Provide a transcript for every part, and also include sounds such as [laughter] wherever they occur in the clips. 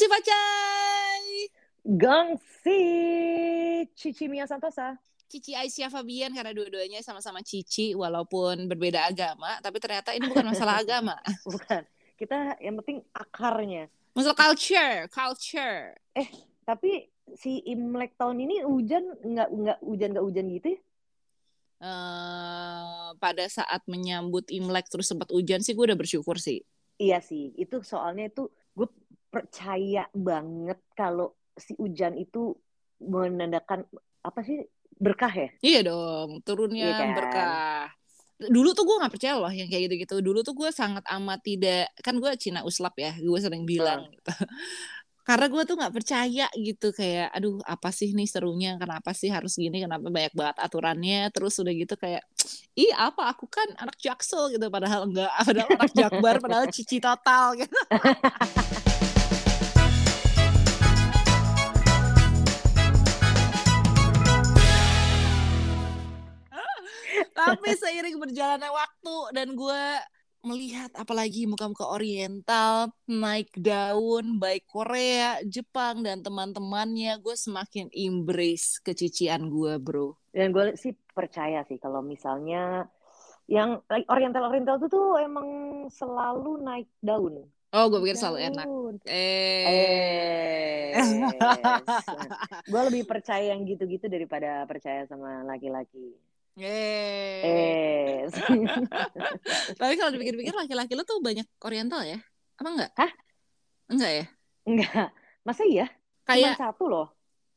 si Pacai. Gongsi Cici Mia Santosa. Cici Aisyah Fabian karena dua-duanya sama-sama Cici walaupun berbeda agama, tapi ternyata ini bukan masalah [laughs] agama. Bukan. Kita yang penting akarnya. Masalah culture, culture. Eh, tapi si Imlek tahun ini hujan nggak nggak hujan nggak hujan gitu ya? Uh, pada saat menyambut Imlek terus sempat hujan sih gue udah bersyukur sih. Iya sih, itu soalnya itu percaya banget kalau si hujan itu menandakan apa sih berkah ya? Iya dong, turunnya Iya kan? berkah. Dulu tuh gue nggak percaya loh yang kayak gitu-gitu. Dulu tuh gue sangat amat tidak, kan gue Cina uslap ya, gue sering bilang Hmm. gitu. [laughs] Karena gue tuh nggak percaya gitu kayak, aduh apa sih nih serunya? Kenapa sih harus gini? Kenapa banyak banget aturannya? Terus udah gitu kayak, ih apa? Aku kan anak jaksel gitu. Padahal enggak, padahal anak jakbar, padahal [laughs] cici total gitu. [laughs] Tapi seiring berjalannya waktu dan gue melihat apalagi muka-muka oriental naik daun baik Korea, Jepang dan teman-temannya gue semakin embrace kecician gue bro. Dan gue sih percaya sih kalau misalnya yang like, oriental-oriental itu tuh emang selalu naik daun. Oh gue pikir selalu enak. Eh. Eh, [laughs] gue lebih percaya yang gitu-gitu daripada percaya sama laki-laki. Eh. [laughs] Tapi kalau dipikir-pikir laki-laki lo tuh banyak oriental ya? Apa enggak? Hah? Enggak ya? enggak, masa iya? Kayak satu loh,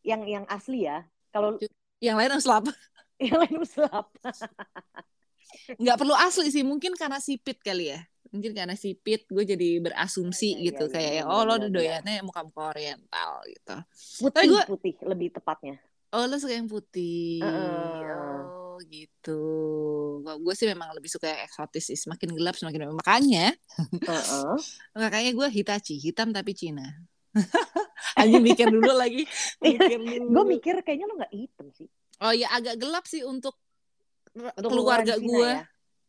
yang yang asli ya. Kalau yang lain uslap. [laughs] yang lain uslap. [laughs] nggak perlu asli sih mungkin karena sipit kali ya mungkin karena sipit gue jadi berasumsi iya, gitu iya, kayak iya, oh lo benar, doyannya muka-muka oriental gitu Putih, gua- putih lebih tepatnya. oh lo suka yang putih Heeh. oh gitu gue sih memang lebih suka yang eksotis sih semakin gelap semakin makanya Heeh. [laughs] makanya gue Hitachi hitam tapi Cina [laughs] hanya [laughs] mikir dulu lagi mikir dulu Gue mikir kayaknya lo nggak hitam sih. oh ya agak gelap sih untuk, Untuk keluarga gue ya.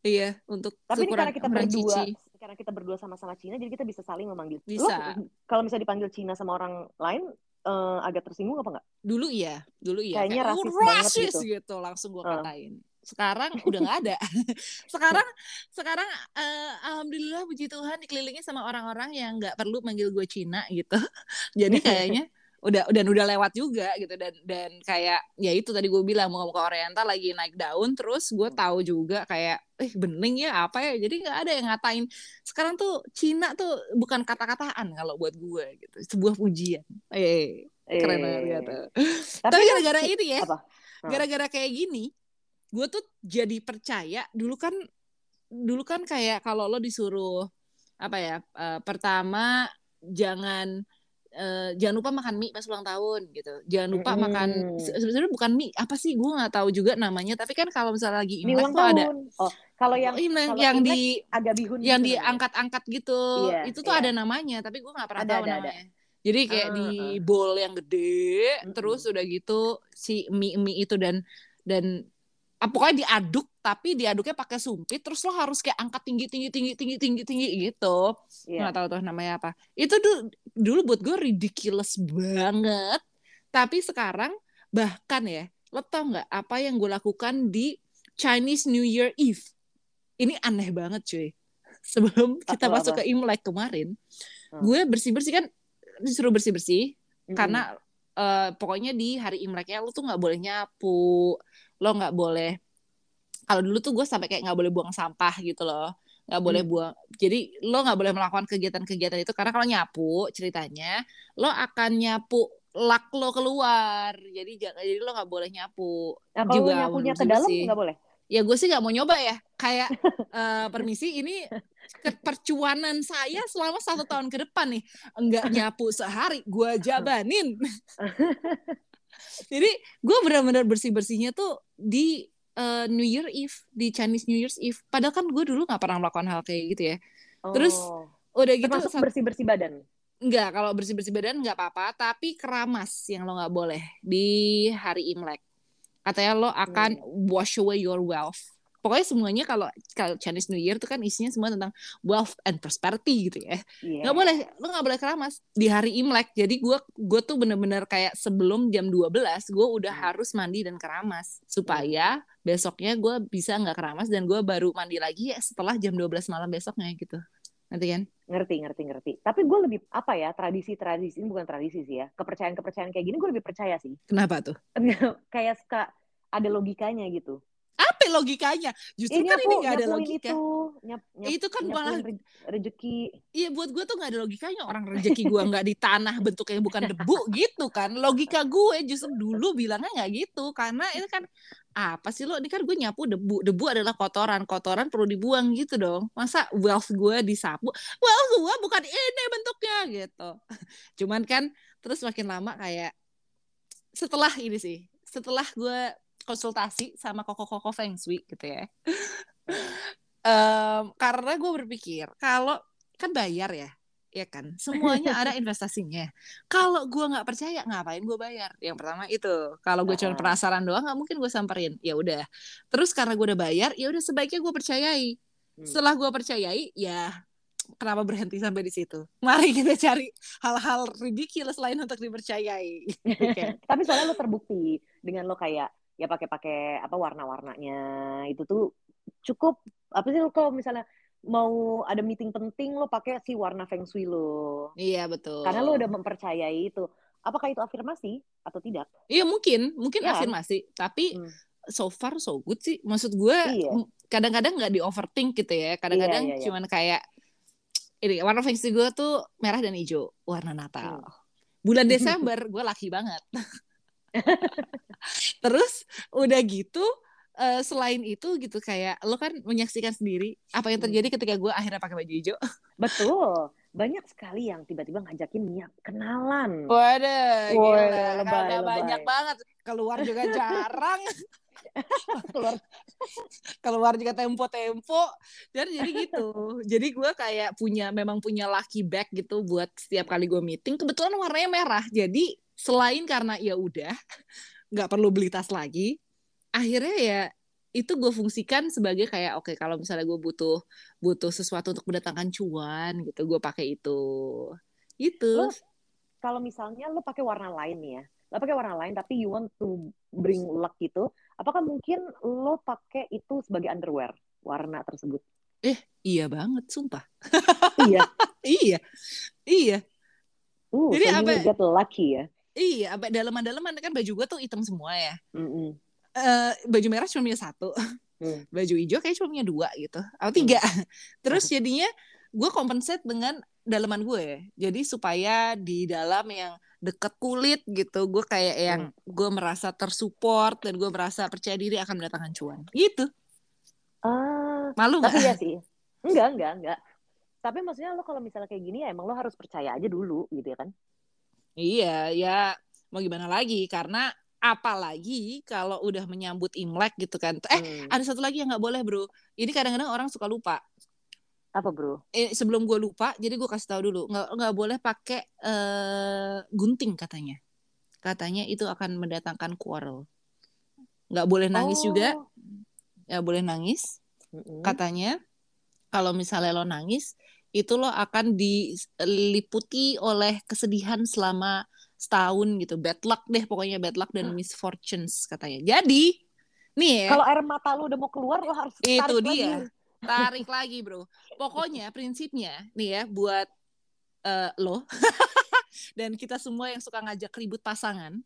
iya untuk Tapi ini karena kita berdua, cici. karena kita berdua sama-sama Cina, jadi kita bisa saling memanggil. Lo Bisa. kalau misalnya dipanggil Cina sama orang lain, eh, agak tersinggung apa nggak? dulu iya dulu iya Kayaknya Kayak, rasis "Oh, banget rasis," gitu. gitu langsung gue Uh. katain sekarang [laughs] udah nggak ada [laughs] sekarang sekarang eh, alhamdulillah puji Tuhan dikelilingi sama orang-orang yang nggak perlu manggil gue Cina gitu [laughs] jadi kayaknya udah udah udah lewat juga gitu. Dan dan kayak ya itu tadi gue bilang mau ke Oriental lagi naik daun terus gue tahu juga kayak eh bening ya apa ya? Jadi nggak ada yang ngatain. Sekarang tuh Cina tuh bukan kata-kataan kalau buat gue gitu sebuah pujian. Eh keren banget Eh, gitu. Tapi, tapi kan gara-gara ini ya? Hmm. gara-gara kayak gini gue tuh jadi percaya dulu kan dulu kan kayak kalau lo disuruh apa ya eh, pertama jangan eh, jangan lupa makan mie pas ulang tahun gitu jangan lupa Mm-mm. makan se- sebenarnya bukan mie apa sih gue nggak tahu juga namanya tapi kan kalau misalnya lagi Ini imlek ulang tuh ada. Oh, kalau yang Oh, Imlek kalau yang Imlek di agak bihun yang gitu diangkat-angkat gitu Iya, itu tuh iya. ada namanya tapi gue nggak pernah Ada, tahu ada, ada. namanya jadi kayak Ah, di bowl yang gede Mm-mm. terus udah gitu si mie mie itu dan dan pokoknya diaduk tapi diaduknya pakai sumpit terus lo harus kayak angkat tinggi tinggi tinggi tinggi tinggi tinggi gitu Iya. nggak tahu tuh namanya apa itu dulu dulu buat gue ridiculous banget tapi sekarang bahkan ya lo tau nggak apa yang gue lakukan di Chinese New Year Eve ini aneh banget cuy [laughs] sebelum kita Apa, masuk apa? ke Imlek kemarin Hmm. gue bersih bersih kan disuruh bersih bersih Mm-mm. karena eh, pokoknya di hari Imleknya lo tuh nggak boleh nyapu lo nggak boleh kalau dulu tuh gue sampai kayak nggak boleh buang sampah gitu loh. Nggak boleh Hmm. buang jadi lo nggak boleh melakukan kegiatan-kegiatan itu karena kalau nyapu ceritanya lo akan nyapu lak lo keluar. Jadi jangan jadi lo nggak boleh nyapu Nah, kalau juga nyapunya ke dalam nggak boleh. ya gue sih nggak mau nyoba ya. Kayak [laughs] eh, permisi ini percuanan saya selama satu tahun ke depan nih. Enggak nyapu sehari gue [laughs] jabanin [laughs] jadi gue benar-benar bersih bersihnya tuh di eh, New Year Eve di Chinese New Year's Eve padahal kan gue dulu nggak pernah melakukan hal kayak gitu ya Terus, Oh. udah gitu termasuk sat- bersih bersih badan. Enggak, kalau bersih-bersih badan nggak apa-apa, tapi keramas yang lo nggak boleh di hari Imlek. Katanya lo akan wash away your wealth. Pokoknya semuanya kalau kalau Chinese New Year tuh kan isinya semua tentang wealth and prosperity gitu ya Iya. nggak boleh lu nggak boleh keramas di hari Imlek jadi gue gue tuh bener-bener kayak sebelum jam 12 gue udah Hmm. harus mandi dan keramas supaya besoknya gue bisa nggak keramas dan gue baru mandi lagi ya setelah jam 12 malam besoknya gitu nanti kan Ngerti, ngerti, ngerti. Tapi gue lebih apa ya tradisi-tradisi ini bukan tradisi sih ya. Kepercayaan-kepercayaan kayak gini gue lebih percaya sih. kenapa tuh [laughs] kayak suka ada logikanya gitu. Apa logikanya? Justru Ini kan ini nggak ada logika. itu, nyap, nyap, itu kan malah rezeki. Iya buat gue tuh nggak ada logikanya. Orang rezeki gue nggak di tanah bentuknya bukan debu gitu kan. Logika gue justru dulu bilangnya nggak gitu. Karena itu kan apa sih lo? Ini kan gue nyapu debu. Debu adalah kotoran. Kotoran perlu dibuang gitu dong. Masa wealth gue disapu? Wealth gue bukan ini bentuknya gitu. Cuman kan terus makin lama kayak setelah ini sih setelah gue konsultasi sama koko-koko feng shui gitu ya. [laughs] Em, karena gue berpikir kalau kan bayar ya ya kan? Semuanya ada [laughs] investasinya. Kalau gue nggak percaya ngapain gue bayar? Yang pertama itu. Kalau gue cuma penasaran doang nggak mungkin gue samperin. Ya udah. Terus karena gue udah bayar ya udah sebaiknya gue percayai. Hmm. setelah gue percayai ya kenapa berhenti sampai di situ? Mari kita cari hal-hal ridiculous lain untuk dipercayai. Oke. [laughs] Tapi soalnya lo terbukti dengan lo kayak ya pakai-pakai apa warna-warnanya itu tuh cukup apa sih lo kalau misalnya mau ada meeting penting lo pakai si warna feng shui lo. iya betul Karena lo udah mempercayai itu. Apakah itu afirmasi atau tidak? Iya mungkin, mungkin kan? afirmasi. Tapi Hmm. so far so good sih. Maksud gue Iya. kadang-kadang nggak di overthink gitu ya. Kadang-kadang Iya, iya, iya. cuman kayak ini warna feng shui gue tuh merah dan hijau, warna Natal. Hmm. Bulan [laughs] Desember gue laki banget. [laughs] [laughs] Terus udah gitu eh, selain itu gitu kayak lo kan menyaksikan sendiri apa yang Hmm. terjadi ketika gue akhirnya pakai baju hijau. [laughs] Betul. Banyak sekali yang tiba-tiba ngajakin niat kenalan. Waduh, Woi, gila. lebay, lebay. banyak banget. Keluar juga [laughs] jarang. Keluar keluar juga tempo-tempo dan jadi gitu jadi gue kayak punya memang punya lucky bag gitu buat setiap kali gue meeting kebetulan warnanya merah jadi selain karena ya udah [laughs] nggak perlu beli tas lagi akhirnya ya itu gue fungsikan sebagai kayak oke kalau misalnya gue butuh butuh sesuatu untuk mendatangkan cuan gitu gue pakai itu itu kalau misalnya lo pakai warna lain nih ya, lo pakai warna lain tapi you want to bring luck gitu, apakah mungkin lo pakai itu sebagai underwear warna tersebut? iya banget sumpah iya. [laughs] iya iya Uh, Jadi so apa- get lucky ya. Iya daleman-daleman kan baju gue tuh hitam semua ya Mm-mm. eh baju merah cuma punya satu, Hmm. [laughs] baju hijau kayak cuma punya dua gitu, atau tiga. [laughs] Terus jadinya gue compensate dengan dalaman gue, jadi supaya di dalam yang deket kulit gitu, gue kayak yang gue merasa tersupport dan gue merasa percaya diri akan mendatangkan cuan. Gitu, Ah, malu nggak? tapi ya sih. [laughs] Enggak, enggak, enggak. Tapi maksudnya lo kalau misalnya kayak gini ya emang lo harus percaya aja dulu gitu ya kan? Iya, ya mau gimana lagi? Karena apalagi kalau udah menyambut Imlek gitu kan. Eh, Hmm. ada satu lagi yang nggak boleh bro. Ini kadang-kadang orang suka lupa. Apa bro? eh, sebelum gue lupa, jadi gue kasih tahu dulu nggak nggak boleh pakai eh, gunting katanya. Katanya itu akan mendatangkan quarrel. Nggak boleh nangis juga, Oh. nggak boleh nangis. Mm-mm. Katanya kalau misalnya lo nangis, itu lo akan diliputi oleh kesedihan selama setahun gitu. Bad luck deh, pokoknya bad luck dan misfortunes katanya. Jadi, nih ya. Kalau air mata lo udah mau keluar lo harus Itu tarik dia. lagi. Tarik lagi, Bro. Pokoknya prinsipnya nih ya buat eh, lo [laughs] dan kita semua yang suka ngajak ribut pasangan,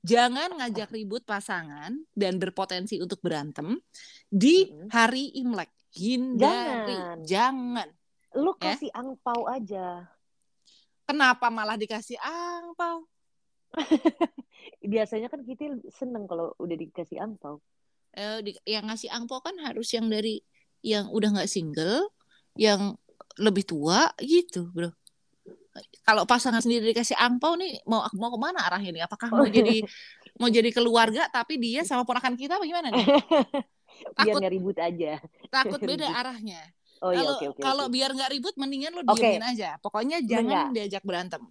jangan ngajak ribut pasangan dan berpotensi untuk berantem di Mm-mm. hari Imlek. Hindari. Jangan. Jangan. Lo Ya. kasih angpau aja. Kenapa malah dikasih angpau? [laughs] Biasanya kan kita seneng kalau udah dikasih angpau. Eh, di- yang ngasih angpau kan harus yang dari yang udah nggak single, yang lebih tua gitu, bro. Kalau pasangan sendiri dikasih angpau nih mau mau ke mana arahnya nih? Apakah mau jadi [laughs] mau jadi keluarga tapi dia sama ponakan kita apa gimana nih? [laughs] Biar Takut nggak ribut aja. takut beda arahnya. Oh iya Kalau oke oke. kalau oke. biar nggak ribut mendingan lo diemin aja. Pokoknya jangan Enggak. diajak berantem.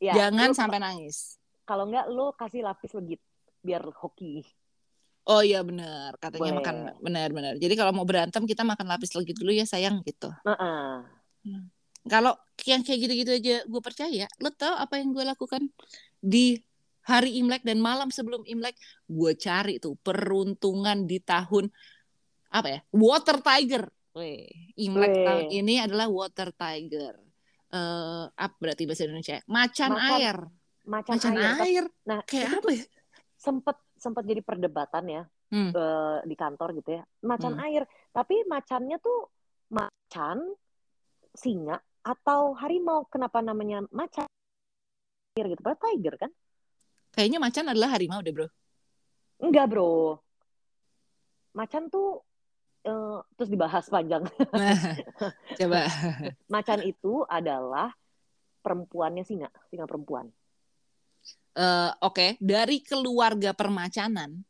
Ya, jangan lo- sampai nangis. Kalau nggak lo kasih lapis legit biar hoki. Oh iya benar, katanya Boleh. makan benar-benar. Jadi kalau mau berantem kita makan lapis legit dulu ya sayang gitu. Heeh. Kalau yang kayak gitu-gitu aja gue percaya, lo tau apa yang gue lakukan di hari Imlek dan malam sebelum Imlek, gue cari tuh peruntungan di tahun apa ya? Water Tiger. Weh, Imlek Weh. tahun ini adalah Water Tiger. Eh, apa berarti bahasa Indonesia? Macan, Macan air. Macan, Macan air. air. Nah, Kayak itu apa ya? sempet sempet jadi perdebatan ya Hmm. eh, di kantor gitu ya. Macan Hmm. air, tapi macannya tuh macan, singa atau harimau. Kenapa namanya macan air gitu? Padahal tiger kan? Kayaknya macan adalah harimau deh bro. Enggak, Bro. Macan tuh eh, terus dibahas panjang. Nah, [laughs] coba. [laughs] Macan itu adalah perempuannya singa, singa perempuan. Eh, Oke, dari keluarga permacanan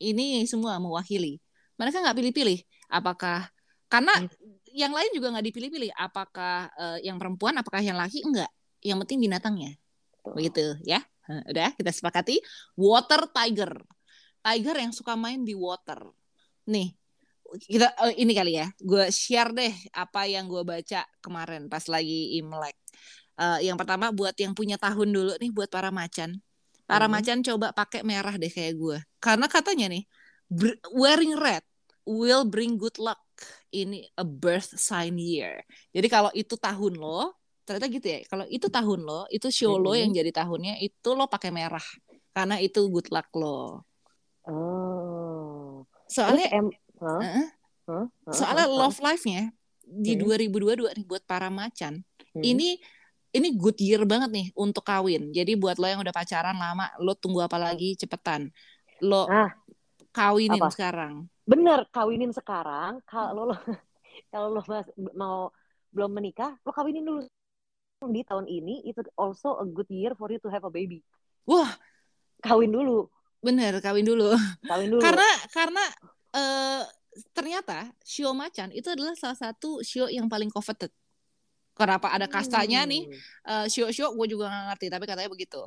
ini semua mewakili. Mereka nggak pilih-pilih. Apakah karena Hmm. yang lain juga nggak dipilih-pilih. Apakah eh, yang perempuan, apakah yang laki? Enggak. Yang penting binatangnya. Tuh. Begitu ya. Udah kita sepakati. Water tiger. Tiger yang suka main di water. Nih, kita eh, ini kali ya. Gue share deh apa yang gue baca kemarin pas lagi Imlek. Eh, yang pertama buat yang punya tahun dulu nih buat para macan. Para Mhm. macan coba pakai merah deh kayak gue. Karena katanya nih wearing red will bring good luck ini a birth sign year. Jadi kalau itu tahun lo, ternyata gitu ya. Kalau itu tahun lo, itu show lo Mhm. yang jadi tahunnya itu lo pakai merah. Karena itu good luck lo. Oh. Terus Soalnya em, Hah? Heeh. Hah? Hah? soalnya love life-nya di Hmm. 2022 nih buat para macan. Hmm. Ini ini good year banget nih untuk kawin. Jadi buat lo yang udah pacaran lama, lo tunggu apa lagi cepetan. Lo Ah, kawinin apa? sekarang. Bener, kawinin sekarang. Kalau lo [laughs] kalau lo mas- mau belum menikah, lo kawinin dulu di tahun ini. Itu also a good year for you to have a baby. Wah, Kawin dulu, bener kawin dulu. kawin dulu. Karena karena eh, ternyata show macan itu adalah salah satu show yang paling coveted. Kenapa ada kastanya nih? Hmm. Eh, show-show gue juga nggak ngerti, tapi katanya begitu.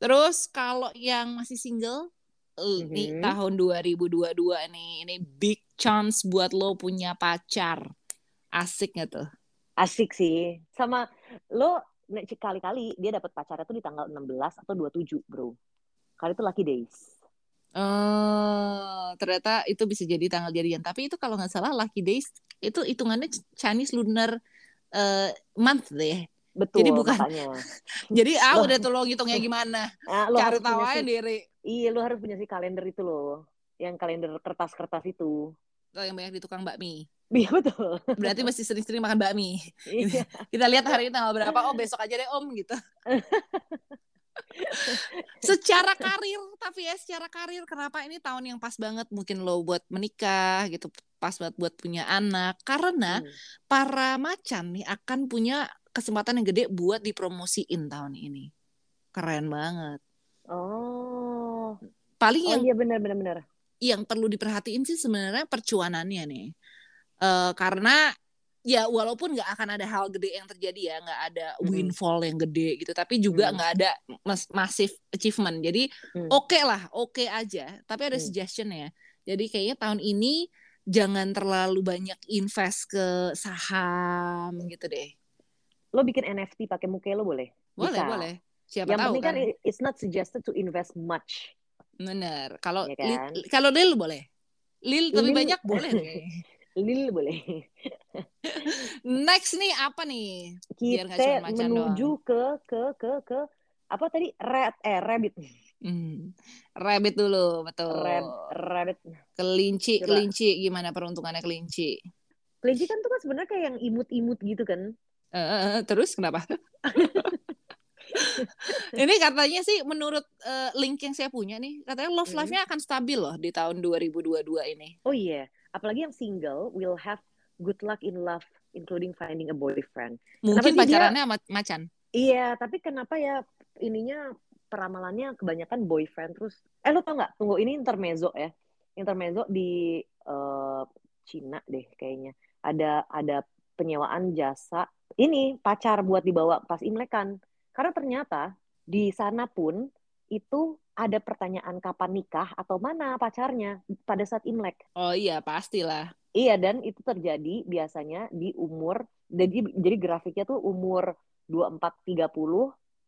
Terus kalau yang masih single, eh, nih Mhm. tahun 2022 nih, ini big chance buat lo punya pacar. Asik gak tuh? Asik sih. Sama lo kali-kali dia dapat pacarnya tuh di tanggal 16 atau 27, Bro. Kali itu lucky days. Oh, ternyata itu bisa jadi tanggal jadian. Tapi itu kalau nggak salah lucky days itu hitungannya Chinese lunar eh, month deh. Betul, Jadi bukan-. [laughs] Jadi ah udah tuh lo ngitungnya gimana? Nah, lo Cari tahu aja si, diri. iya, lo harus punya si kalender itu loh. Yang kalender kertas-kertas itu. Lo yang banyak di tukang bakmi. [laughs] Iya, betul. Berarti masih sering-sering makan bakmi. Iya. Kita lihat hari ini tanggal berapa. Oh besok aja deh om gitu. [laughs] [laughs] secara karir tapi ya secara karir kenapa ini tahun yang pas banget mungkin lo buat menikah gitu pas banget buat punya anak karena Hmm. para macan nih akan punya kesempatan yang gede buat dipromosiin tahun ini keren banget Oh. paling Oh yang iya benar benar benar. yang perlu diperhatiin sih sebenarnya percuanannya nih Eh, karena ya walaupun nggak akan ada hal gede yang terjadi ya nggak ada Hmm. windfall yang gede gitu tapi juga Hmm. nggak ada mas massive achievement jadi Hmm. oke lah oke aja tapi ada Hmm. suggestion ya jadi kayaknya tahun ini jangan terlalu banyak invest ke saham gitu deh Lo bikin NFT pakai muka lo boleh? boleh Bisa. boleh siapa Yang tahu penting kan kan it- it's not suggested to invest much. bener kalau Lil- kan? kalau lil boleh lil tapi Lil- banyak boleh [laughs] deh. Lil boleh. next nih apa nih Kita menuju ke ke ke ke apa tadi rat eh rabbit Hmm. Rabbit dulu, betul. Rab, rabbit Kelinci, Coba. kelinci gimana peruntungannya kelinci? kelinci kan tuh kan sebenarnya kayak yang imut-imut gitu kan Eh, terus kenapa? [laughs] Ini katanya sih menurut eh, link yang saya punya nih, katanya love Hmm. life-nya akan stabil loh di tahun 2022 ini. oh iya apalagi yang single will have good luck in love including finding a boyfriend. Mungkin dia- pacarannya sama macan. iya tapi kenapa ya ininya peramalannya kebanyakan boyfriend terus? Eh lo tau nggak? Tunggu ini intermezzo ya. Intermezzo di eh, Cina deh kayaknya. Ada ada penyewaan jasa. Ini pacar buat dibawa pas imlekan. Karena ternyata di sana pun itu ada pertanyaan kapan nikah atau mana pacarnya pada saat Imlek. Oh iya, pastilah. Iya, dan itu terjadi biasanya di umur jadi jadi grafiknya tuh umur 24 30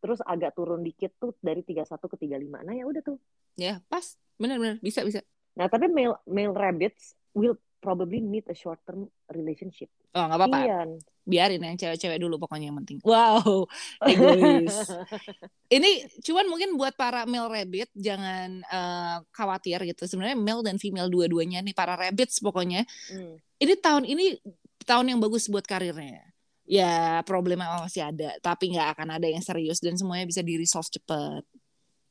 terus agak turun dikit tuh dari 31 ke 35. Nah, ya udah tuh. Ya, pas. Benar-benar bisa bisa. Nah, tapi male male rabbits will probably need a short term relationship. Oh, nggak apa-apa. Iya. Biarin yang cewek-cewek dulu pokoknya yang penting. Wow, [laughs] egois. [laughs] Ini cuman mungkin buat para male rabbit jangan uh, khawatir gitu. Sebenarnya male dan female dua-duanya nih para rabbits pokoknya. Hmm. Ini tahun ini tahun yang bagus buat karirnya ya problema masih ada tapi nggak akan ada yang serius dan semuanya bisa di resolve cepet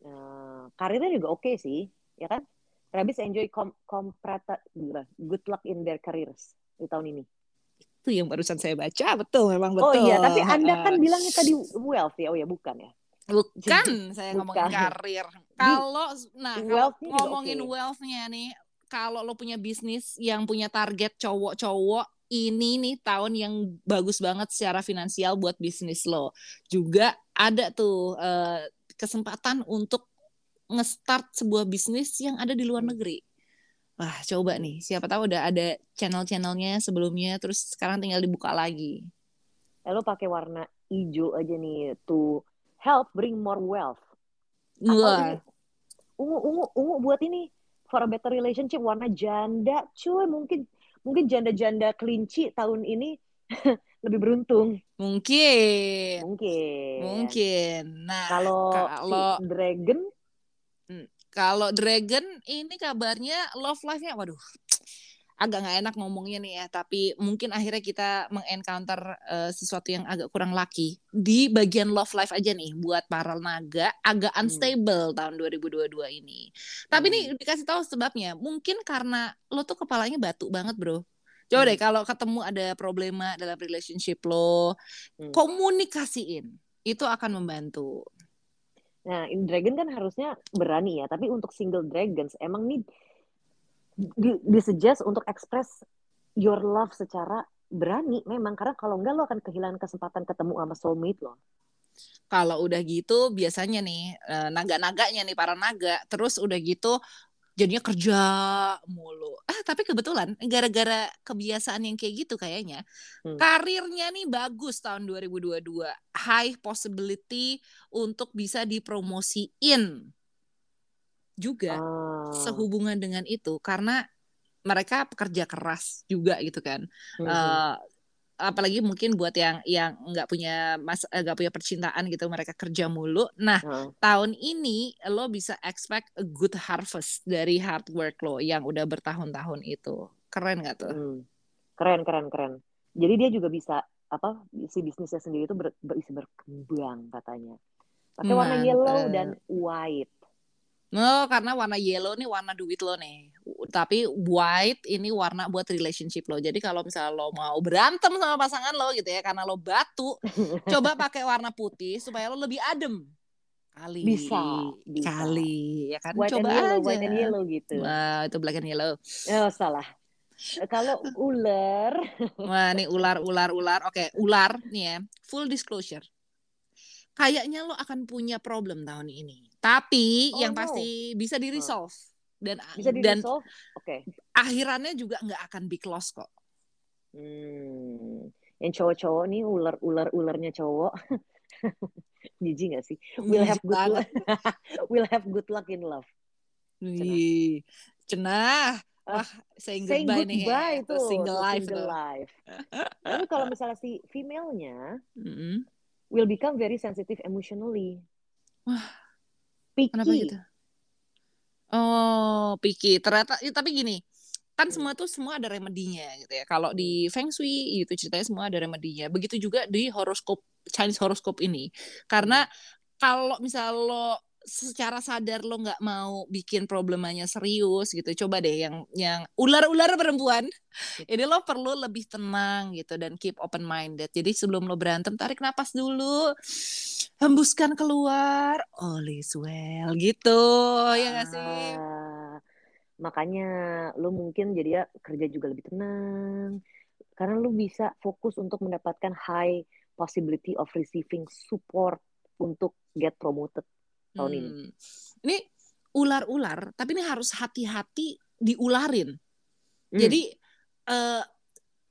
nah, karirnya juga oke okay sih ya kan Rabbits enjoy com comprata good luck in their careers di tahun ini itu yang barusan saya baca betul memang betul oh iya tapi anda kan bilangnya tadi wealth ya oh ya bukan ya bukan saya bukan. ngomongin karir kalau nah kalau ngomongin okay. wealthnya nih kalau lo punya bisnis yang punya target cowok-cowok ini nih tahun yang bagus banget secara finansial buat bisnis lo. Juga ada tuh uh, kesempatan untuk nge-start sebuah bisnis yang ada di luar negeri. Wah, coba nih. Siapa tahu udah ada channel-channelnya sebelumnya, terus sekarang tinggal dibuka lagi. Eh, lo pakai warna hijau aja nih, to help bring more wealth. Wah. Ungu, ungu, ungu buat ini for a better relationship warna janda, cuy mungkin mungkin janda-janda kelinci tahun ini [laughs] lebih beruntung. Mungkin. Mungkin. Mungkin. Nah, kalau kalau si dragon hmm, kalau dragon ini kabarnya love life-nya waduh agak nggak enak ngomongnya nih ya, tapi mungkin akhirnya kita mengencounter uh, sesuatu yang agak kurang laki di bagian love life aja nih buat para naga agak hmm. unstable hmm. tahun 2022 ini. Tapi hmm. nih dikasih tahu sebabnya, mungkin karena lo tuh kepalanya batu banget, Bro. Coba hmm. deh kalau ketemu ada problema dalam relationship lo, hmm. komunikasiin. Itu akan membantu. Nah, in dragon kan harusnya berani ya, tapi untuk single dragons emang nih di, disuggest untuk express your love secara berani memang karena kalau enggak lo akan kehilangan kesempatan ketemu sama soulmate lo. Kalau udah gitu biasanya nih eh, naga-naganya nih para naga terus udah gitu jadinya kerja mulu. Ah tapi kebetulan gara-gara kebiasaan yang kayak gitu kayaknya hmm. karirnya nih bagus tahun 2022. High possibility untuk bisa dipromosiin juga oh. sehubungan dengan itu karena mereka pekerja keras juga gitu kan. Mm -hmm. uh, apalagi mungkin buat yang yang nggak punya mas eh, nggak punya percintaan gitu mereka kerja mulu. Nah hmm. tahun ini lo bisa expect a good harvest dari hard work lo yang udah bertahun-tahun itu. Keren nggak tuh? Hmm. Keren keren keren. Jadi dia juga bisa apa si bisnisnya sendiri itu ber, bisa berkembang katanya. Pakai warna yellow dan white. No, karena warna yellow nih warna duit lo nih. Tapi white ini warna buat relationship lo. Jadi kalau misalnya lo mau berantem sama pasangan lo gitu ya, karena lo batu, [laughs] coba pakai warna putih supaya lo lebih adem. Kali. Bisa. bisa. Kali, ya kan? White coba and yellow, aja. White and yellow gitu. Wah, itu black and yellow. Oh, salah. Kalau ular. [laughs] Wah, nih ular, ular, ular. Oke, ular nih ya. Full disclosure kayaknya lo akan punya problem tahun ini. Tapi oh, yang no. pasti bisa di resolve dan bisa di dan oke. Okay. Akhirannya juga nggak akan big loss kok. Hmm. Yang cowok-cowok nih ular-ular ularnya cowok. [laughs] Jijik gak sih? We'll have good luck. [laughs] we'll have good luck in love. Wih, cenah. Ah, Wah, saying, saying goodbye, goodbye nih. Itu, single life. Single life. [laughs] Tapi kalau misalnya si female-nya, mm -hmm will become very sensitive emotionally. Wah, picky. Kenapa gitu? Oh, picky. Ternyata, ya, tapi gini, kan hmm. semua tuh semua ada remedinya gitu ya. Kalau di Feng Shui itu ceritanya semua ada remedinya. Begitu juga di horoskop Chinese horoscope ini. Karena hmm. kalau misal lo secara sadar lo nggak mau bikin problemanya serius gitu coba deh yang yang ular-ular perempuan ini lo perlu lebih tenang gitu dan keep open minded jadi sebelum lo berantem tarik napas dulu hembuskan keluar all is well gitu ya gak sih ah, makanya lo mungkin jadi ya kerja juga lebih tenang karena lo bisa fokus untuk mendapatkan high possibility of receiving support untuk get promoted tahun hmm. ini. Ini ular-ular, tapi ini harus hati-hati diularin. Hmm. Jadi eh,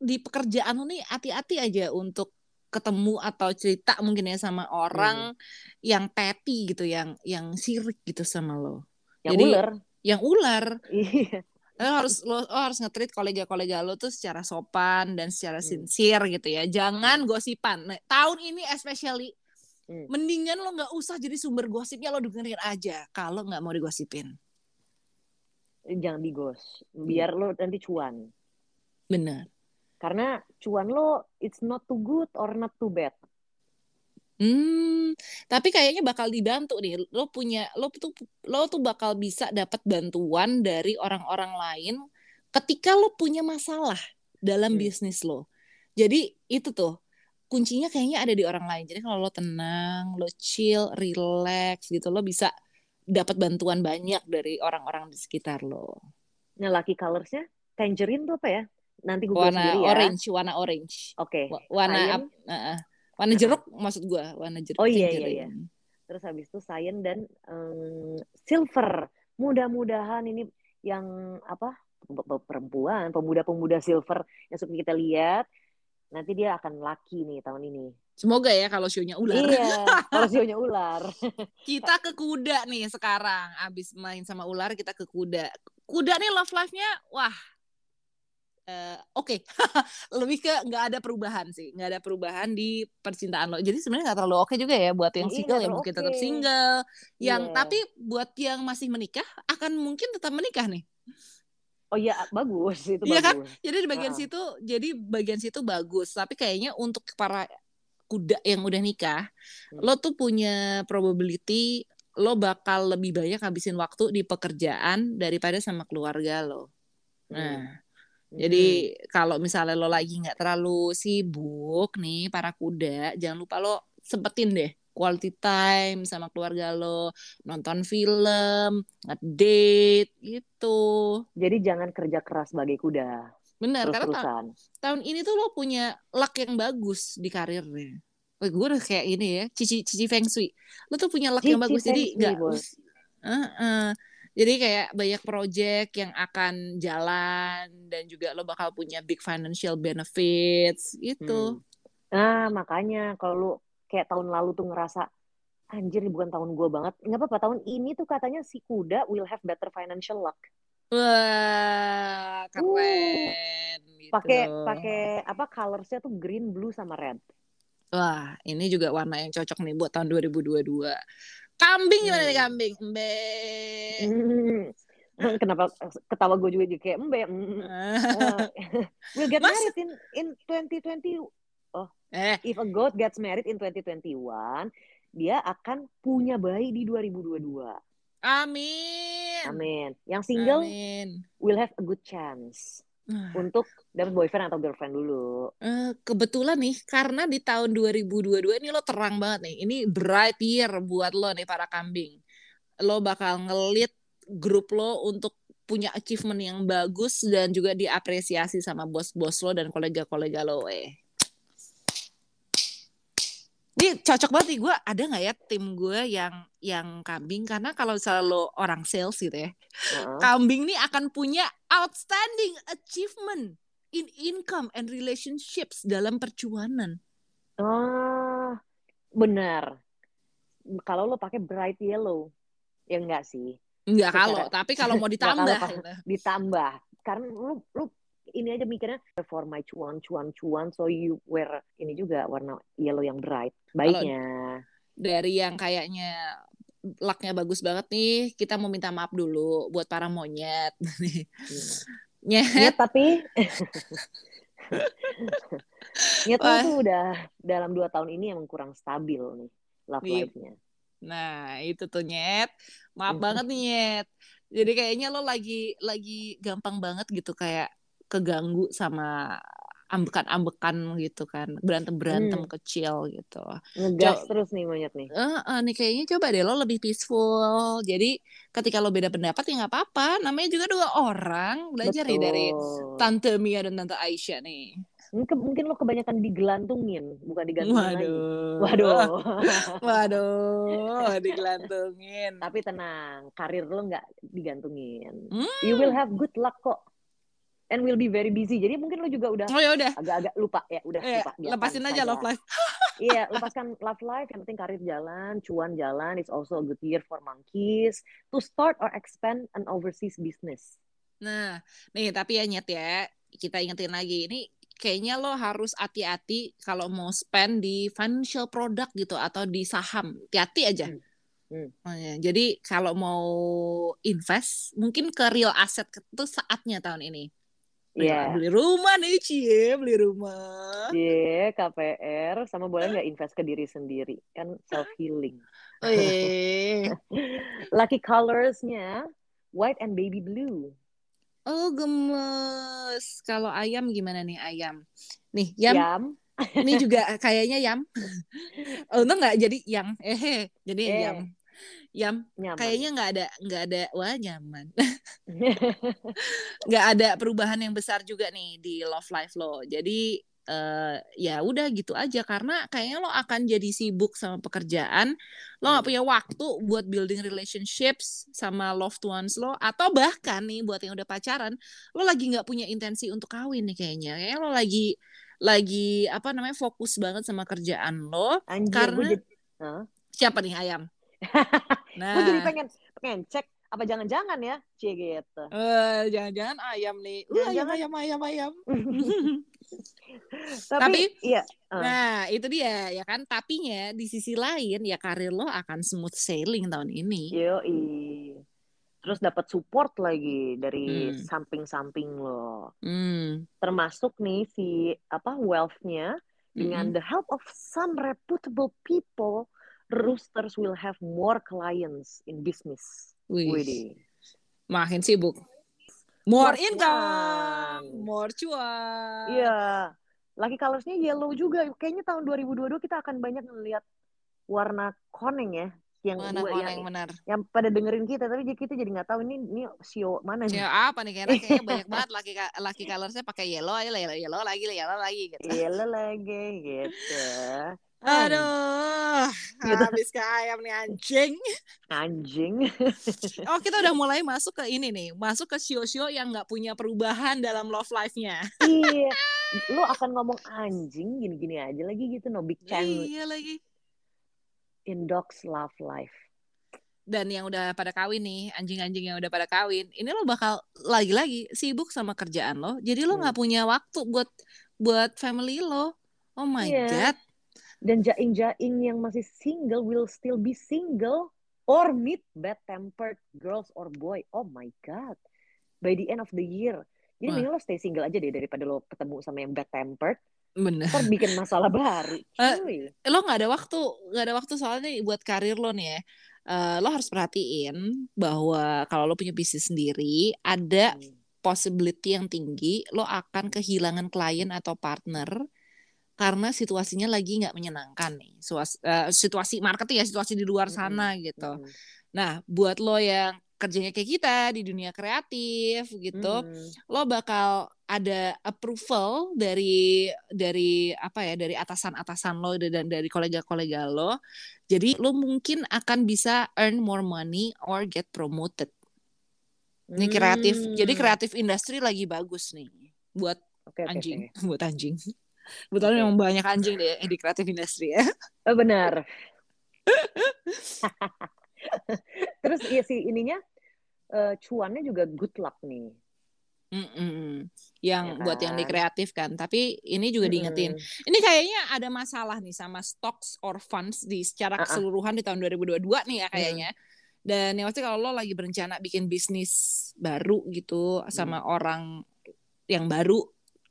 di pekerjaan lu nih hati-hati aja untuk ketemu atau cerita mungkin ya sama orang yang petty gitu, yang yang sirik gitu sama lo. yang jadi- ular. Yang ular, Iya. lo harus lo, lo harus nge-treat kolega-kolega lo tuh secara sopan dan secara Hmm. sincere gitu ya. Jangan gosipan. Nah, tahun ini especially Hmm. mendingan lo nggak usah jadi sumber gosipnya lo dengerin aja kalau nggak mau digosipin. Jangan digos. Biar lo nanti cuan. Bener. Karena cuan lo it's not too good or not too bad. Hmm, tapi kayaknya bakal dibantu nih. Lo punya lo tuh lo tuh bakal bisa dapat bantuan dari orang-orang lain ketika lo punya masalah dalam Hmm. bisnis lo. Jadi itu tuh kuncinya kayaknya ada di orang lain. Jadi kalau lo tenang, lo chill, relax gitu, lo bisa dapat bantuan banyak dari orang-orang di sekitar lo. Nah, lucky colorsnya tangerine tuh apa ya? Nanti gue Warna sendiri ya. orange, warna orange. Oke. Wa- Warna uh, uh. warna jeruk maksud gua, warna jeruk. Oh, iya, iya, iya. Terus habis itu cyan dan em, silver. Mudah-mudahan ini yang apa? pe- pe- perempuan, pemuda-pemuda silver yang suka kita lihat nanti dia akan laki nih tahun ini. Semoga ya kalau show-nya ular. Iya, [laughs] kalau sionya ular. Kita ke kuda nih sekarang. Abis main sama ular kita ke kuda. Kuda nih love life-nya wah. Eh, Oke, [laughs] lebih ke nggak ada perubahan sih, nggak ada perubahan di percintaan lo. Jadi sebenarnya nggak terlalu oke juga ya buat yang Iya, single terlalu mungkin oke. tetap single, yang Iya. tapi buat yang masih menikah akan mungkin tetap menikah nih. Oh iya, bagus itu Iya kan? bagus. Jadi di bagian Ah. situ, jadi bagian situ bagus. Tapi kayaknya untuk para kuda yang udah nikah, Hmm. lo tuh punya probability lo bakal lebih banyak habisin waktu di pekerjaan daripada sama keluarga lo. Nah, Hmm. jadi kalau misalnya lo lagi nggak terlalu sibuk nih para kuda, jangan lupa lo sempetin deh quality time sama keluarga lo, nonton film, ngedate gitu. Jadi jangan kerja keras sebagai kuda. Benar, karena ta- tahun ini tuh lo punya luck yang bagus di karirnya. Wah, gue udah kayak ini ya, cici cici feng shui. Lo tuh punya luck yang Cici bagus, jadi nggak, us- Heeh. Jadi kayak banyak project yang akan jalan dan juga lo bakal punya big financial benefits gitu. Hmm. Nah, makanya kalau lu kayak tahun lalu tuh ngerasa anjir ini bukan tahun gue banget. Nggak apa-apa, tahun ini tuh katanya si kuda will have better financial luck. Wah, keren. gitu. Pakai pakai apa colorsnya tuh green, blue sama red. Wah, ini juga warna yang cocok nih buat tahun 2022. Kambing gimana nih Hmm. kambing? Mbe. Hmm. [laughs] Kenapa ketawa gue juga jadi kayak embe. Hmm. Uh, [laughs] we'll get Masa- married in in 2020. Eh, If a goat gets married in 2021, dia akan punya bayi di 2022. amin. Amin. Yang single Amin. will have a good chance Ah. untuk dapat boyfriend atau girlfriend dulu. Eh, kebetulan nih karena di tahun 2022 ini lo terang banget nih. Ini bright year buat lo nih para kambing. Lo bakal ngelit grup lo untuk punya achievement yang bagus dan juga diapresiasi sama bos-bos lo dan kolega-kolega lo eh. Ini cocok banget nih gue ada nggak ya tim gue yang yang kambing karena kalau lo orang sales gitu ya Heeh. kambing nih akan punya outstanding achievement in income and relationships dalam percuanan. Oh, benar. Kalau lo pakai bright yellow, ya enggak sih. Enggak Secara- kalau, tapi kalau mau [laughs] ditambah. kalau, gitu. Ditambah. Karena lu, lu ini aja mikirnya for my cuan, cuan, cuan, so you wear ini juga warna yellow yang bright. Baiknya. Dari yang kayaknya lucknya bagus banget nih, kita mau minta maaf dulu buat para monyet. Hmm. [laughs] Nyet, Nyet tapi [laughs] Nyet tuh udah dalam dua tahun ini emang kurang stabil nih love Iya. life-nya. Nah, itu tuh nyet. Maaf banget nih nyet. Jadi kayaknya lo lagi lagi gampang banget gitu kayak keganggu sama ambekan-ambekan gitu kan. Berantem-berantem Hmm. kecil gitu. Ngegas terus nih monyet nih. Eh, eh, nih kayaknya coba deh lo lebih peaceful. Jadi ketika lo beda pendapat ya nggak apa-apa. Namanya juga dua orang. Belajar nih dari Betul. Tante Mia dan Tante Aisyah nih. Mungkin, mungkin lo kebanyakan digelantungin, bukan digantungin lagi. Waduh. Waduh. [laughs] Waduh, digelantungin. Tapi tenang, karir lo nggak digantungin. Hmm. You will have good luck kok. And will be very busy. Jadi mungkin lo juga udah Oh ya udah. agak-agak lupa ya, udah Eh, lupa. lepasin aja love life. [laughs] Iya, lepaskan love life. Yang penting karir jalan, cuan jalan. It's also a good year for monkeys to start or expand an overseas business. Nah, nih tapi ya nyet ya, kita ingetin lagi ini kayaknya lo harus hati-hati kalau mau spend di financial product gitu atau di saham. Hati-hati aja. Hmm. Hmm. Oh, ya. Jadi kalau mau invest, mungkin ke real asset itu saatnya tahun ini. Iya. Beli rumah nih, Cie, beli rumah. Iya, KPR sama boleh nggak invest ke diri sendiri kan self healing. Oh, iya. [laughs] Lucky colorsnya white and baby blue. Oh, gemes. Kalau ayam gimana nih ayam? Nih, yam. Yam. Ini juga kayaknya yam. [laughs] Untung nggak jadi yang. Eh, jadi Eh. yam. Yam. Nyaman. Kayaknya nggak ada nggak ada wah nyaman. [laughs] [laughs] Nggak ada perubahan yang besar juga nih di love life lo. Jadi eh ya udah gitu aja karena kayaknya lo akan jadi sibuk sama pekerjaan. Lo nggak punya waktu buat building relationships sama loved ones lo atau bahkan nih buat yang udah pacaran, lo lagi nggak punya intensi untuk kawin nih kayaknya. Kayaknya lo lagi lagi apa namanya fokus banget sama kerjaan lo. Anjir, Karena- jadi, Hah? Siapa nih ayam? [laughs] Nah, gue jadi pengen pengen cek apa jangan-jangan ya, cie gitu. eh, jangan-jangan ayam nih. Uh, ayam, Jangan-jangan. ayam, ayam, ayam. [laughs] Tapi, Tapi- iya, Ah. Nah, itu dia ya kan. Tapinya di sisi lain ya karir lo akan smooth sailing tahun ini. yoi. Terus dapat support lagi dari Hmm. samping-samping lo. Hmm. Termasuk nih si apa wealth-nya dengan Mm-mm. the help of some reputable people, roosters will have more clients in business. Wih, makin sibuk. More More income, cuan. more cuan. Iya. Lucky colors-nya yellow juga. Kayaknya tahun 2022 kita akan banyak ngelihat warna koneng ya. Yang Mana mana yang, benar? yang pada dengerin kita tapi kita jadi nggak tahu ini ini sio mana nih. Ya apa nih kayaknya, kayaknya banyak banget laki laki colorsnya pakai yellow aja yellow, yellow lagi yellow lagi gitu. Yellow lagi gitu. Aduh, Gitu. habis ke ayam nih anjing. Anjing. [laughs] Oh kita udah mulai masuk ke ini nih, masuk ke sio-sio yang nggak punya perubahan dalam love life-nya. iya. [laughs] Lo akan ngomong anjing gini-gini aja lagi gitu no big change Iya lagi. in dogs love life. Dan yang udah pada kawin nih, anjing-anjing yang udah pada kawin, ini lo bakal lagi-lagi sibuk sama kerjaan lo. Jadi lo Hmm. nggak punya waktu buat buat family lo. Oh my Iya. god. Dan jaing-jaing yang masih single will still be single or meet bad-tempered girls or boy. Oh my god. By the end of the year. Jadi Wah. mending lo stay single aja deh daripada lo ketemu sama yang bad-tempered. Bener. Ntar bikin masalah baru. [laughs] Eh, Cuy. Lo nggak ada waktu, nggak ada waktu soalnya buat karir lo nih ya. Eh, lo harus perhatiin bahwa kalau lo punya bisnis sendiri, ada Hmm. possibility yang tinggi lo akan kehilangan klien atau partner karena situasinya lagi nggak menyenangkan nih. Suas- eh, situasi marketing ya, situasi di luar sana gitu. Mm-mm. Nah, buat lo yang kerjanya kayak kita di dunia kreatif gitu, Mm-mm. lo bakal ada approval dari dari apa ya dari atasan-atasan lo dan dari kolega-kolega lo. Jadi lo mungkin akan bisa earn more money or get promoted. Ini kreatif. Jadi Hmm. kreatif industri lagi bagus nih buat oke, anjing, oke. [laughs] buat anjing. Betul Oke. memang banyak anjing deh di kreatif industri ya. Oh, benar. [laughs] Terus iya sih ininya eh, cuannya juga good luck nih. Mm-mm. Yang Ya buat yang di kan? kreatif kan. Tapi ini juga diingetin. Ini kayaknya ada masalah nih sama stocks or funds di secara Uh-uh. keseluruhan di tahun 2022 nih ya kayaknya. Dan yang pasti kalau lo lagi berencana bikin bisnis baru gitu sama orang yang baru,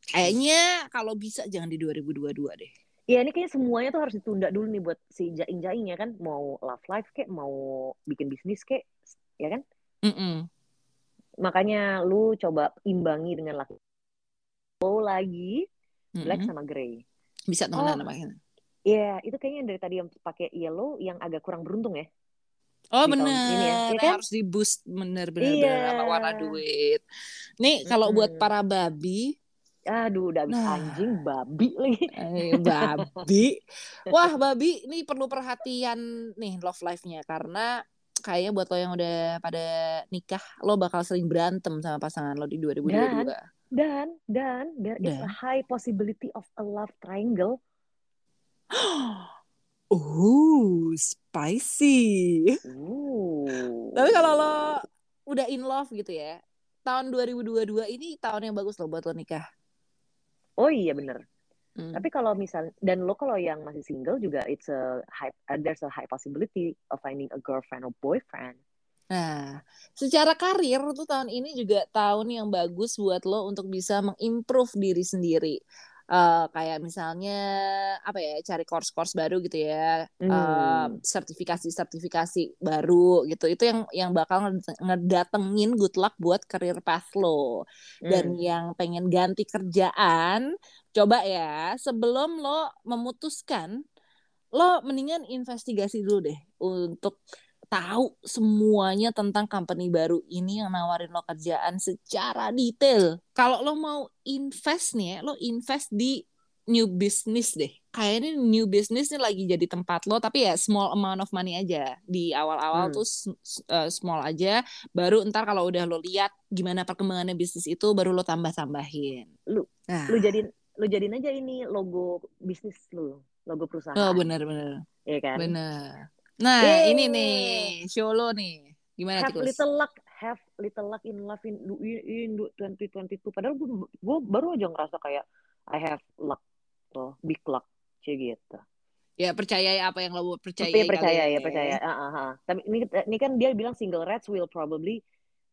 kayaknya kalau bisa jangan di 2022 deh. Iya ini kayaknya semuanya tuh harus ditunda dulu nih buat si jaing-jaing ya kan. Mau love life kek, mau bikin bisnis kek, ya kan? Mm-mm. Makanya lu coba imbangi dengan laki. Oh lagi black Mm-mm. sama grey. Bisa temenan Oh. sama kita. Iya, itu kayaknya dari tadi yang pakai yellow yang agak kurang beruntung ya. Oh ini ya, iya kan? harus di boost bener bener Iya. bener sama warna duit. Nih kalau buat Mm-mm. para babi, Aduh, udah habis Nah. anjing, babi lagi. Eh, babi. Wah, babi ini perlu perhatian nih love life-nya karena kayaknya buat lo yang udah pada nikah, lo bakal sering berantem sama pasangan lo di 2022. Dan, dan, there is Dan? a high possibility of a love triangle. [gasps] Oh, spicy. Ooh. Tapi kalau lo udah in love gitu ya, tahun 2022 ini tahun yang bagus lo buat lo nikah. Oh iya bener. Hmm. Tapi kalau misal dan lo kalau yang masih single juga it's a high uh, there's a high possibility of finding a girlfriend or boyfriend. Nah, secara karir tuh tahun ini juga tahun yang bagus buat lo untuk bisa mengimprove diri sendiri. Eh, kayak misalnya apa ya, cari course-course baru gitu ya, Hmm. Eh, sertifikasi-sertifikasi baru gitu. Itu yang yang bakal nged- ngedatengin good luck buat career path lo. Dan Hmm. yang pengen ganti kerjaan, coba ya sebelum lo memutuskan, lo mendingan investigasi dulu deh untuk tahu semuanya tentang company baru ini yang nawarin lo kerjaan secara detail. Kalau lo mau invest nih ya, lo invest di new business deh. Kayaknya new business nih lagi jadi tempat lo, tapi ya small amount of money aja. Di awal-awal Hmm. tuh uh, small aja, baru ntar kalau udah lo lihat gimana perkembangannya bisnis itu, baru lo tambah-tambahin. Lu- Nah, Lu jadiin lu jadiin aja ini logo bisnis lu, logo perusahaan. oh bener-bener. Iya kan? Bener. Nah, Yeay. ini nih, show lo nih. Gimana, Have Tikus? little luck, have little luck in love in, in 2022. Padahal gue, gue baru aja ngerasa kayak I have luck tuh, big luck, cie gitu. Ya, percayai apa yang lo percayai Tapi percaya kali ya, percaya. Ah, ah, ah. Tapi ini, ini kan dia bilang single rats will probably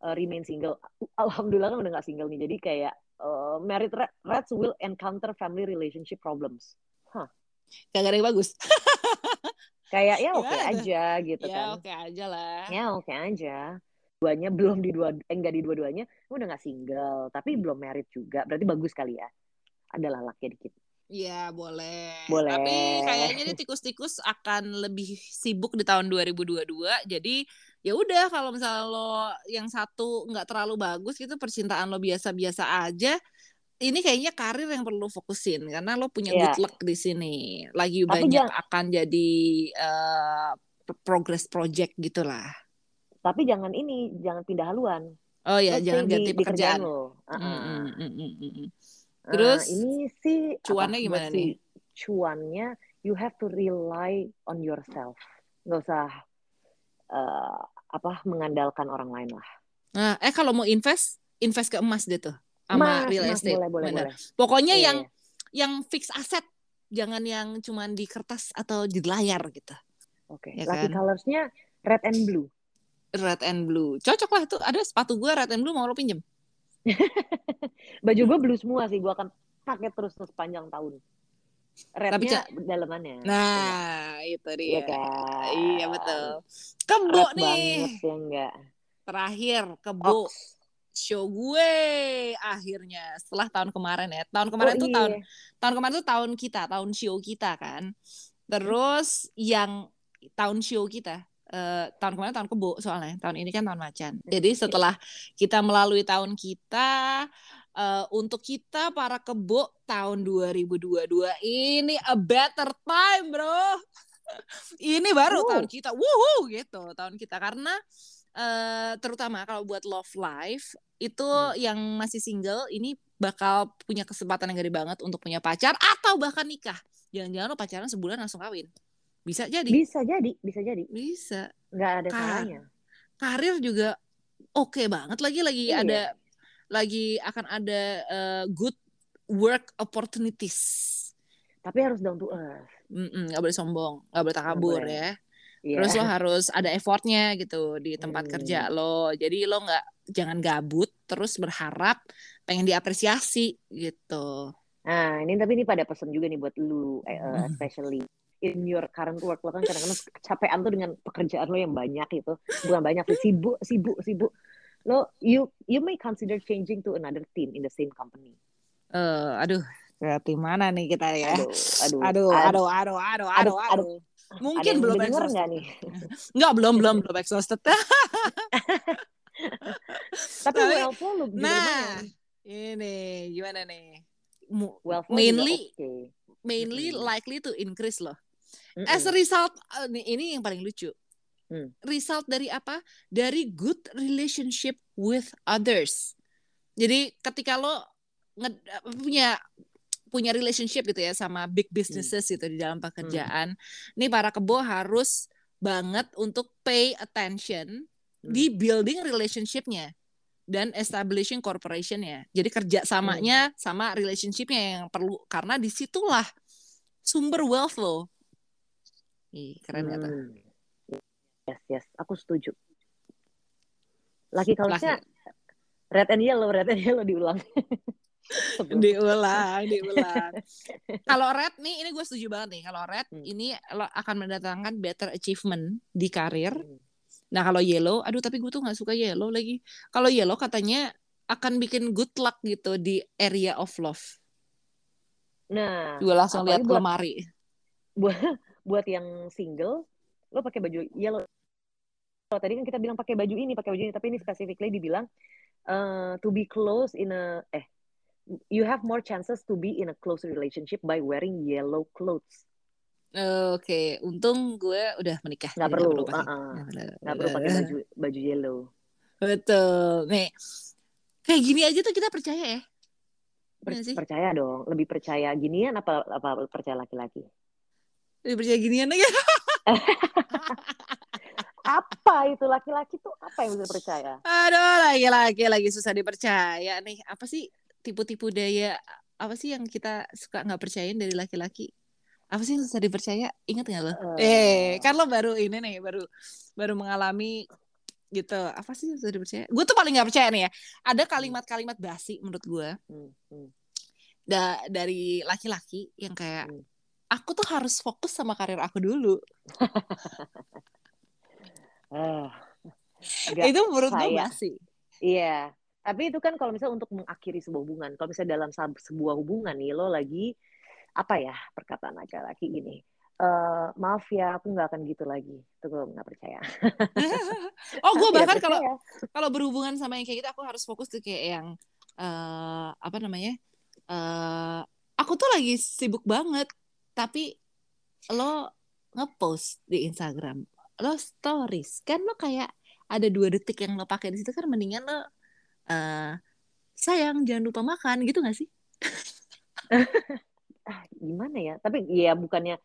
uh, remain single. Alhamdulillah kan udah gak single nih. Jadi kayak uh, married ra- rats will encounter family relationship problems. Kagak ada yang bagus. [laughs] Kayak ya oke Gimana tuh? aja gitu ya, kan. oke aja lah. Ya oke aja. Duanya belum di dua, eh, enggak di dua-duanya, udah gak single, tapi belum married juga. Berarti bagus kali ya. Adalah laknya dikit. Iya, boleh. Boleh. Tapi kayaknya nih tikus-tikus akan lebih sibuk di tahun 2022. Jadi ya udah kalau misalnya lo yang satu nggak terlalu bagus gitu percintaan lo biasa-biasa aja. Ini kayaknya karir yang perlu fokusin karena lo punya Iya. good luck di sini. Lagi Tapi banyak jangan- akan jadi eh, progress project gitulah. Tapi jangan ini, jangan pindah haluan. Oh ya, jangan ganti di, di kerjaan pekerjaan. lo. Mm, mm, mm, mm, mm, mm. Ah, Terus, ini sih cuannya apa, gimana buat si nih? Cuannya you have to rely on yourself. Nggak usah eh, apa mengandalkan orang lain lah. Nah, eh kalau mau invest, invest ke emas deh tuh sama Emas, real estate. boleh, boleh, boleh. Pokoknya Iya, yang iya. yang fix aset, jangan yang cuman di kertas atau di layar gitu. Oke. Ya Lucky kan? colorsnya red and blue. Red and blue. Cocok lah tuh. Ada sepatu gue red and blue mau lo pinjem. [laughs] Baju gue blue semua sih. Gue akan pakai terus sepanjang tahun. Tapi, Rednya dalamannya. Nah, itu dia. kan? Iya betul. Kebo Red nih. banget ya enggak. Terakhir kebo Ox. Show gue akhirnya setelah tahun kemarin ya. Tahun kemarin Oh, tuh iya. tahun tahun kemarin tuh tahun kita, tahun show kita kan. Terus yang tahun show kita eh, tahun kemarin tahun kebo soalnya tahun ini kan tahun macan. Jadi setelah kita melalui tahun kita eh, untuk kita para kebo tahun 2022 ini a better time, Bro. [laughs] ini baru Wow. tahun kita. Wuhu gitu, tahun kita karena eh, terutama kalau buat love life itu Hmm. yang masih single ini bakal punya kesempatan yang gede banget untuk punya pacar atau bahkan nikah. Jangan-jangan lo pacaran sebulan langsung kawin. Bisa jadi. Bisa jadi, bisa jadi. Bisa. Nggak ada Kan. salahnya. Karir juga oke banget lagi lagi Iya. ada lagi akan ada eh, good work opportunities. Tapi harus down to earth. Mm-mm, nggak boleh sombong, nggak boleh takabur boleh. ya. Iya. Terus lo harus ada effortnya gitu di tempat Hmm. kerja lo. Jadi lo nggak jangan gabut terus berharap pengen diapresiasi gitu. Nah, ini tapi ini pada pesan juga nih buat lu, eh, eh, Hmm. especially in your current work lo kan kadang-kadang kecapean tuh dengan pekerjaan lo yang banyak gitu, bukan banyak sih sibuk, sibuk, sibuk. Lo you you may consider changing to another team in the same company. Eh, aduh, berarti mana nih kita ya? Aduh, aduh, Aduh, ad- aduh, aduh, aduh, aduh, aduh. aduh. Mungkin belum exhausted. nggak nih? [laughs] Enggak, belum, belum, belum exhausted. [laughs] Tapi well, lo Nah, ini gimana nih? Wealth mainly oke. mainly Mm-mm. likely to increase loh. Mm-mm. As a result uh, ini yang paling lucu. Hmm. Result dari apa? Dari good relationship with others. Jadi ketika lo nge- punya punya relationship gitu ya sama big businesses gitu di dalam pekerjaan. Nih para kebo harus banget untuk pay attention Hmm. di building relationship-nya dan establishing corporation-nya. Jadi kerja samanya sama relationship-nya yang perlu karena di situlah sumber wealth lo. Ih, keren tuh? Hmm. Yes, yes, aku setuju. Lucky colors-nya red and yellow, red and yellow diulang. [laughs] Diulang, diulang. Kalau red nih, ini gue setuju banget nih. Kalau red Hmm. ini lo akan mendatangkan better achievement di karir. Hmm. Nah kalau yellow, aduh tapi gue tuh nggak suka yellow lagi. Kalau yellow katanya akan bikin good luck gitu di area of love. Nah, Gue langsung lihat buat- lemari. buat buat yang single, lo pakai baju yellow. Kalau tadi kan kita bilang pakai baju ini, pakai baju ini, tapi ini specifically dibilang uh, to be close in a eh you have more chances to be in a close relationship by wearing yellow clothes. Oke, untung gue udah menikah. Jadi perlu, pakai. Nggak perlu. Nggak perlu pakai baju baju yellow. Betul. Nih, kayak gini aja tuh kita percaya ya. Per- Iya sih. percaya dong, lebih percaya ginian apa apa percaya laki-laki? Lebih percaya ginian aja. [laughs] Apa itu laki-laki tuh apa yang bisa percaya? Aduh, lagi-lagi lagi susah dipercaya nih. Apa sih tipu-tipu daya? Apa sih yang kita suka nggak percayain dari laki-laki? Apa sih yang susah dipercaya? Ingat nggak lo? Eh. Eh, kan lo baru ini nih, baru baru mengalami gitu. Apa sih yang susah dipercaya? Gue tuh paling nggak percaya nih ya. Ada kalimat-kalimat basi menurut gue Hmm, hmm. da- dari laki-laki yang kayak Hmm. aku tuh harus fokus sama karir aku dulu. [laughs] Ah, [laughs] agak Itu menurut gue basi. Iya, tapi itu kan kalau misalnya untuk mengakhiri sebuah hubungan. Kalau misalnya dalam sebuah hubungan nih, lo lagi apa ya perkataan laki-laki gini. Eh, maaf ya, aku nggak akan gitu lagi. Itu gue nggak percaya. [laughs] oh, gue bahkan kalau kalau berhubungan sama yang kayak gitu aku harus fokus tuh kayak yang eh apa namanya eh aku tuh lagi sibuk banget tapi lo ngepost di Instagram lo stories kan lo kayak ada dua detik yang lo pakai di situ kan mendingan lo eh sayang jangan lupa makan gitu gak sih [laughs] ah, gimana ya? Tapi ya bukannya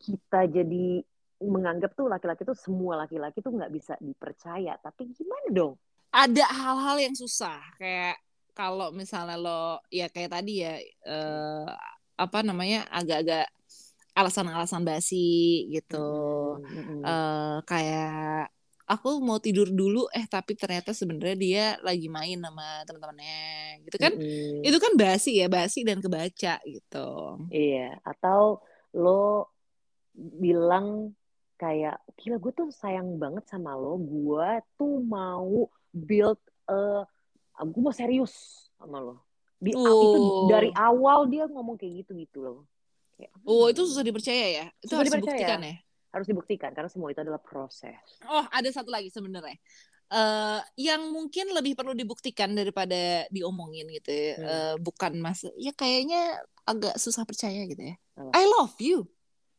kita jadi menganggap tuh laki-laki tuh semua laki-laki tuh nggak bisa dipercaya. Tapi gimana dong? ada hal-hal yang susah kayak kalau misalnya lo ya kayak tadi ya eh, apa namanya agak-agak alasan-alasan basi gitu Mm-mm. eh kayak aku mau tidur dulu eh tapi ternyata sebenarnya dia lagi main sama teman-temannya gitu kan Mm-mm. itu kan basi ya basi dan kebaca gitu Iya, atau lo bilang kayak gila gue tuh sayang banget sama lo, gue tuh mau build a gue mau serius sama lo. Di Oh. itu dari awal dia ngomong kayak gitu gitu loh. Kayak, oh hmm, itu susah dipercaya ya itu Susah harus dipercaya. dibuktikan ya harus dibuktikan karena semua itu adalah proses. oh ada satu lagi sebenarnya eh yang mungkin lebih perlu dibuktikan daripada diomongin gitu ya Hmm. Eh, bukan mas ya kayaknya agak susah percaya gitu ya? I love you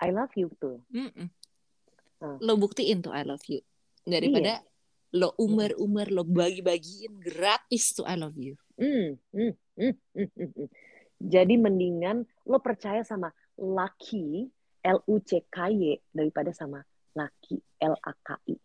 I love you tuh. Mm-mm. Hmm. lo buktiin tuh I love you daripada lo umar-umar lo bagi-bagiin gratis tuh I love you hmm, hmm, hmm, hmm, hmm. Jadi mendingan lo percaya sama laki L U C K Y daripada sama laki L A K I.